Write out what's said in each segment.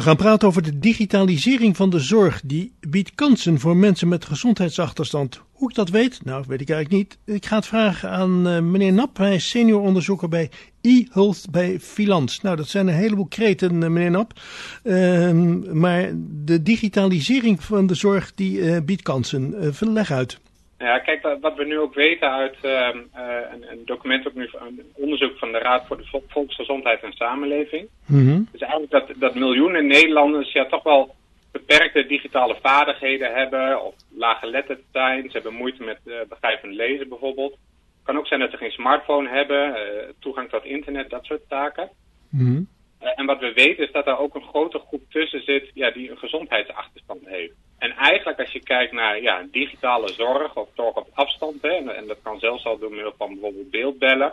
We gaan praten over de digitalisering van de zorg. Die biedt kansen voor mensen met gezondheidsachterstand. Hoe ik dat weet? Nou, weet ik eigenlijk niet. Ik ga het vragen aan uh, meneer Nap. Hij is senior onderzoeker bij e-health bij Filans. Nou, dat zijn een heleboel kreten, uh, meneer Nap. Uh, maar de digitalisering van de zorg, die eh, biedt kansen. leg uit. Ja, kijk, wat we nu ook weten uit uh, een, een, document, ook nu, een onderzoek van de Raad voor de Volksgezondheid en Samenleving. Mm -hmm. Dus eigenlijk dat, dat miljoenen Nederlanders ja, toch wel beperkte digitale vaardigheden hebben, of laaggeletterd zijn. Ze hebben moeite met uh, begrijpend lezen bijvoorbeeld. Het kan ook zijn dat ze geen smartphone hebben, uh, toegang tot internet, dat soort taken. Mm -hmm. en wat we weten is dat er ook een grote groep tussen zit ja, die een gezondheidsachterstand heeft. En eigenlijk als je kijkt naar ja, digitale zorg of zorg op afstand, hè, en, en, dat kan zelfs al door middel van bijvoorbeeld beeldbellen,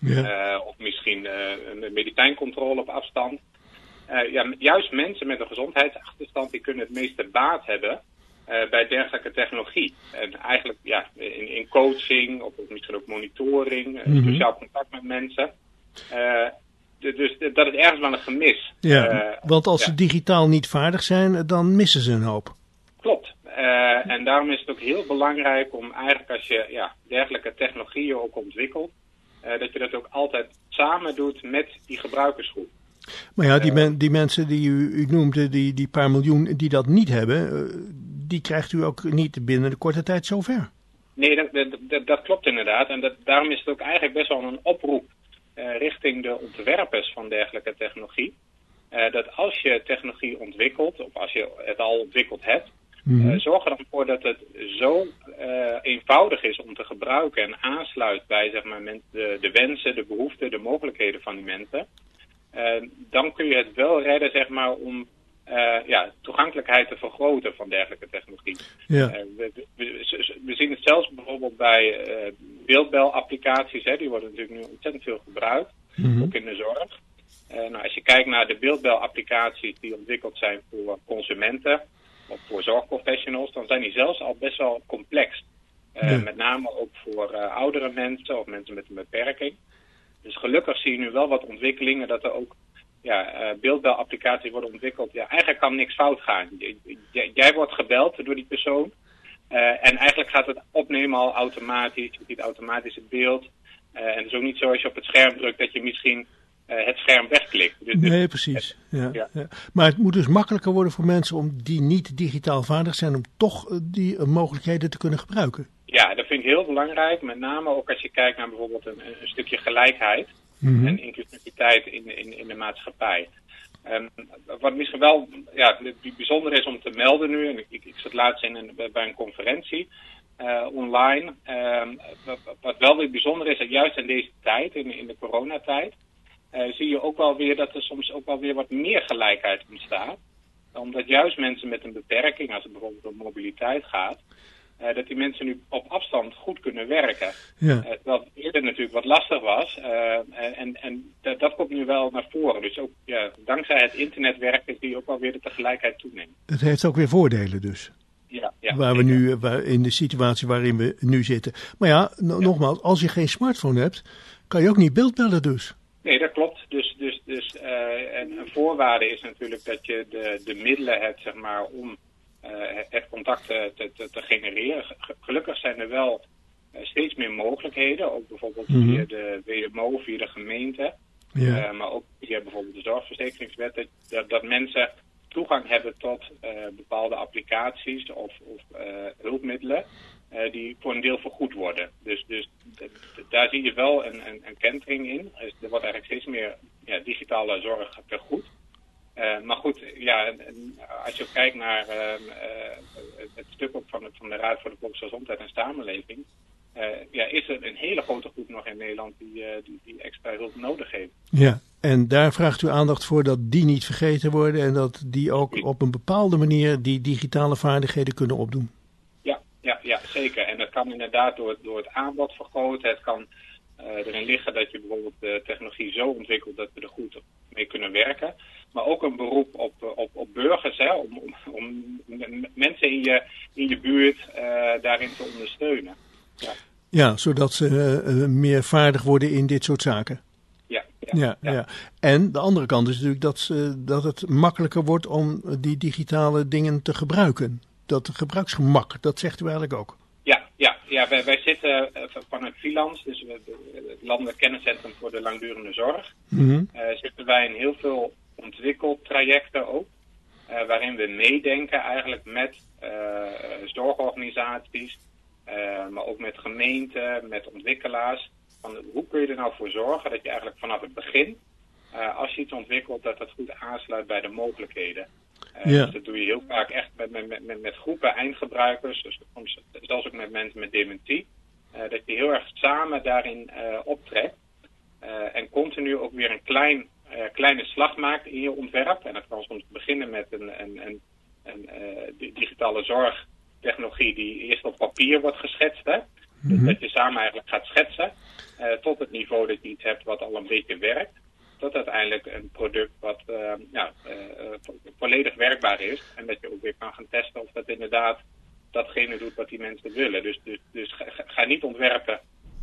ja. uh, of misschien uh, een medicijncontrole op afstand. Uh, ja, juist mensen met een gezondheidsachterstand die kunnen het meeste baat hebben bij dergelijke technologie. En eigenlijk ja, in, in coaching of, misschien ook monitoring, mm -hmm. sociaal contact met mensen. dus dat is ergens wel een gemis. Ja, want als ze digitaal niet vaardig zijn, dan missen ze een hoop. Klopt. Uh, en daarom is het ook heel belangrijk om eigenlijk als je ja, dergelijke technologieën ook ontwikkelt, uh, dat je dat ook altijd samen doet met die gebruikersgroep. Maar ja, die, men, die mensen die u, u noemde, die, die paar miljoen die dat niet hebben, die krijgt u ook niet binnen de korte tijd zover. Nee, dat, dat, dat klopt inderdaad. En dat, daarom is het ook eigenlijk best wel een oproep richting de ontwerpers van dergelijke technologie. dat als je technologie ontwikkelt, of als je het al ontwikkeld hebt, Mm -hmm. uh, zorg er dan voor dat het zo uh, eenvoudig is om te gebruiken en aansluit bij zeg maar, de, de wensen, de behoeften, de mogelijkheden van die mensen. Uh, dan kun je het wel redden zeg maar, om ja, toegankelijkheid te vergroten van dergelijke technologie. Ja. We, we, we, zien het zelfs bijvoorbeeld bij beeldbelapplicaties. Hè, die worden natuurlijk nu ontzettend veel gebruikt, mm -hmm. ook in de zorg. nou, als je kijkt naar de beeldbelapplicaties die ontwikkeld zijn voor consumenten voor zorgprofessionals, dan zijn die zelfs al best wel complex. Uh, ja. Met name ook voor uh, oudere mensen of mensen met een beperking. Dus gelukkig zie je nu wel wat ontwikkelingen dat er ook ja, uh, beeldbelapplicaties worden ontwikkeld. Ja, eigenlijk kan niks fout gaan. J jij wordt gebeld door die persoon. en eigenlijk gaat het opnemen al automatisch. Je ziet automatisch het beeld. en het is ook niet zo als je op het scherm drukt dat je misschien het scherm wegklikt. Dus, nee, precies. ja, ja. Ja. Maar het moet dus makkelijker worden voor mensen om die niet digitaal vaardig zijn, om toch die uh, mogelijkheden te kunnen gebruiken. Ja, dat vind ik heel belangrijk. Met name ook als je kijkt naar bijvoorbeeld een, een stukje gelijkheid mm -hmm. en inclusiviteit in, in, in de maatschappij. Um, wat misschien wel ja, bijzonder is om te melden nu, en ik, ik zat laatst in een, bij een conferentie uh, online. Um, wat, wat wel weer bijzonder is, dat juist in deze tijd, in, in de coronatijd, zie je ook wel weer dat er soms ook wel weer wat meer gelijkheid ontstaat. Omdat juist mensen met een beperking, als het bijvoorbeeld om mobiliteit gaat, uh, dat die mensen nu op afstand goed kunnen werken. Ja. Uh, terwijl het eerder natuurlijk wat lastig was. en en dat, dat komt nu wel naar voren. Dus ook ja, dankzij het internetwerken zie je ook wel weer de tegelijkertijd toenemen. Het heeft ook weer voordelen dus. Ja, ja, waar we nu, waar, in de situatie waarin we nu zitten. Maar ja, nogmaals, als je geen smartphone hebt, kan je ook niet beeldbellen dus. Nee, dat klopt. Dus, dus, dus uh, en een voorwaarde is natuurlijk dat je de, de middelen hebt zeg maar, om uh, het contact te, te, te, genereren. Gelukkig zijn er wel uh, steeds meer mogelijkheden, ook bijvoorbeeld mm -hmm. via de WMO, via de gemeente, ja. maar ook via bijvoorbeeld de zorgverzekeringswet, dat, dat mensen toegang hebben tot bepaalde applicaties of, of hulpmiddelen. Die voor een deel vergoed worden. Dus, dus daar zie je wel een, een, een kentering in. Dus er wordt eigenlijk steeds meer ja, digitale zorg vergoed. Uh, maar goed, ja, als je kijkt naar uh, het stuk op van, van de Raad voor de Volksgezondheid en Samenleving, ja, is er een hele grote groep nog in Nederland die, die, die extra hulp nodig heeft. Ja, en daar vraagt u aandacht voor dat die niet vergeten worden en dat die ook op een bepaalde manier die digitale vaardigheden kunnen opdoen ja, zeker. En dat kan inderdaad door, door het aanbod vergroten. Het kan uh, erin liggen dat je bijvoorbeeld de technologie zo ontwikkelt dat we er goed mee kunnen werken. Maar ook een beroep op, op, op burgers, hè, om, om, om mensen in je, in je buurt uh, daarin te ondersteunen. Ja, ja zodat ze uh, meer vaardig worden in dit soort zaken. Ja, ja. Ja, ja. En de andere kant is natuurlijk dat, uh, dat het makkelijker wordt om die digitale dingen te gebruiken. Dat gebruiksgemak, dat zegt u eigenlijk ook. Ja, ja, ja wij, wij zitten vanuit Filans, dus het Landelijk Kenniscentrum voor de Langdurende Zorg, mm zitten wij in heel veel ontwikkeltrajecten ook. Uh, waarin we meedenken eigenlijk met zorgorganisaties, maar ook met gemeenten, met ontwikkelaars. Van hoe kun je er nou voor zorgen dat je eigenlijk vanaf het begin, als je iets ontwikkelt, dat dat goed aansluit bij de mogelijkheden. Ja. Dus dat doe je heel vaak echt met, met, met, met groepen eindgebruikers, dus soms zelfs ook met mensen met dementie. dat je heel erg samen daarin optrekt. en continu ook weer een klein kleine slag maakt in je ontwerp. En dat kan soms beginnen met een, een, een, een digitale zorgtechnologie die eerst op papier wordt geschetst. Hè? Dus mhm. dat je samen eigenlijk gaat schetsen uh, tot het niveau dat je iets hebt wat al een beetje werkt. Tot uiteindelijk een product wat ja, volledig werkbaar is. En dat je ook weer kan gaan testen of dat inderdaad datgene doet wat die mensen willen. Dus, dus, dus ga, ga niet ontwerpen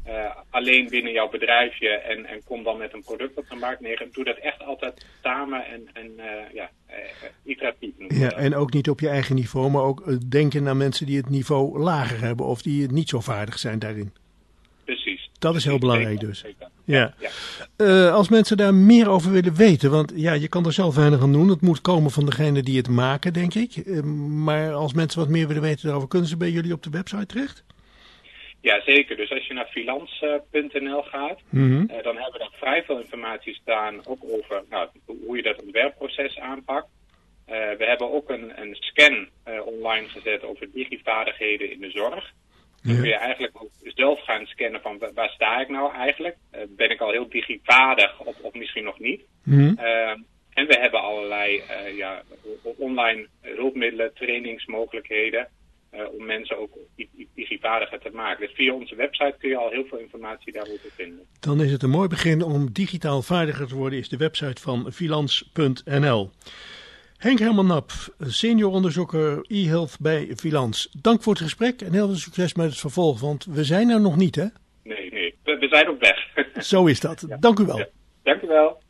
uh, alleen binnen jouw bedrijfje en, en kom dan met een product op de markt neer. Doe dat echt altijd samen en, en uh, ja, uh, iteratief. Ja, en ook niet op je eigen niveau, maar ook denken naar mensen die het niveau lager hebben of die niet zo vaardig zijn daarin. Precies. Dat is heel belangrijk dus. Ja. ja. als mensen daar meer over willen weten, want ja, je kan er zelf weinig aan doen. Het moet komen van degene die het maken, denk ik. maar als mensen wat meer willen weten daarover, kunnen ze bij jullie op de website terecht? Ja, zeker. Dus als je naar filans.nl gaat, mm dan hebben we daar vrij veel informatie staan, ook over nou, hoe je dat ontwerpproces aanpakt. We hebben ook een, een scan online gezet over digivaardigheden in de zorg. Dan kun je eigenlijk ook zelf gaan scannen van waar sta ik nou eigenlijk? ben ik al heel digivaardig of, of misschien nog niet? Mm en we hebben allerlei ja, online hulpmiddelen, trainingsmogelijkheden. Uh, om mensen ook digivaardiger te maken. Dus via onze website kun je al heel veel informatie daarover vinden. Dan is het een mooi begin om digitaal vaardiger te worden, is de website van Filans.nl. Henk Herman Nap, senior onderzoeker e-health bij Filans. Dank voor het gesprek en heel veel succes met het vervolg, want we zijn er nog niet, hè? Nee, nee, we, zijn op weg. Zo is dat. Dank u wel. Ja. Dank u wel.